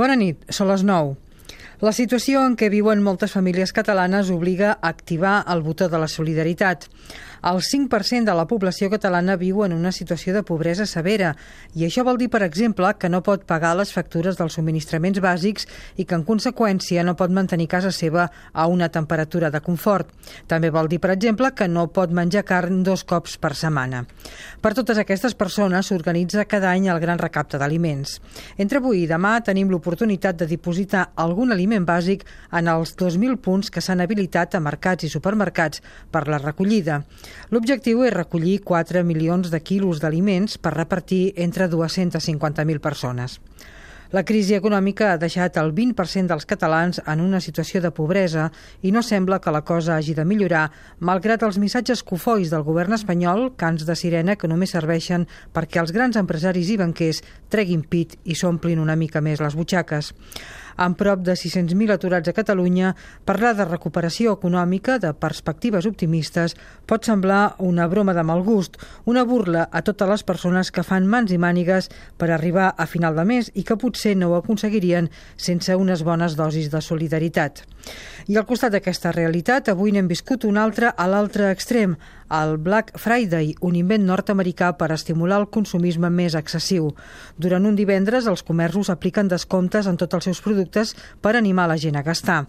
Bona nit, són les 9. La situació en què viuen moltes famílies catalanes obliga a activar el botó de la solidaritat. El 5% de la població catalana viu en una situació de pobresa severa i això vol dir, per exemple, que no pot pagar les factures dels subministraments bàsics i que, en conseqüència, no pot mantenir casa seva a una temperatura de confort. També vol dir, per exemple, que no pot menjar carn dos cops per setmana. Per totes aquestes persones s'organitza cada any el gran recapte d'aliments. Entre avui i demà tenim l'oportunitat de dipositar algun aliment bàsic en els 2.000 punts que s'han habilitat a mercats i supermercats per la recollida. L'objectiu és recollir 4 milions de quilos d'aliments per repartir entre 250.000 persones. La crisi econòmica ha deixat el 20% dels catalans en una situació de pobresa i no sembla que la cosa hagi de millorar, malgrat els missatges cofois del govern espanyol, cants de sirena que només serveixen perquè els grans empresaris i banquers treguin pit i s'omplin una mica més les butxaques amb prop de 600.000 aturats a Catalunya, parlar de recuperació econòmica, de perspectives optimistes, pot semblar una broma de mal gust, una burla a totes les persones que fan mans i mànigues per arribar a final de mes i que potser no ho aconseguirien sense unes bones dosis de solidaritat. I al costat d'aquesta realitat, avui n'hem viscut un altre a l'altre extrem, el Black Friday, un invent nord-americà per estimular el consumisme més excessiu. Durant un divendres, els comerços apliquen descomptes en tots els seus productes per animar la gent a gastar.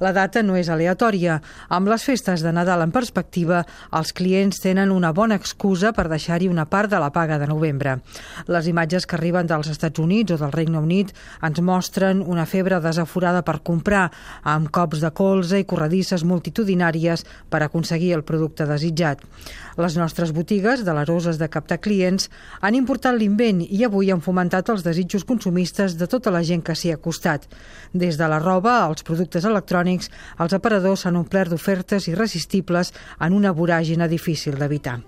La data no és aleatòria. Amb les festes de Nadal en perspectiva, els clients tenen una bona excusa per deixar-hi una part de la paga de novembre. Les imatges que arriben dels Estats Units o del Regne Unit ens mostren una febre desaforada per comprar, amb cops de colze i corredisses multitudinàries per aconseguir el producte desitjat. Les nostres botigues, de les roses de captar clients, han importat l'invent i avui han fomentat els desitjos consumistes de tota la gent que s'hi ha acostat. Des de la roba als productes electrònics, els aparadors s'han omplert d'ofertes irresistibles en una voràgina difícil d'evitar.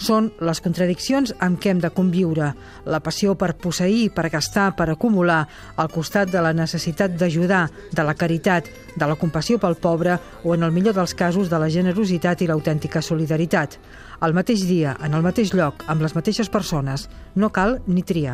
Són les contradiccions amb què hem de conviure, la passió per posseir, per gastar, per acumular, al costat de la necessitat d'ajudar, de la caritat, de la compassió pel pobre o, en el millor dels casos, de la generositat i l'autèntica solidaritat. Al mateix dia, en el mateix lloc, amb les mateixes persones, no cal ni triar.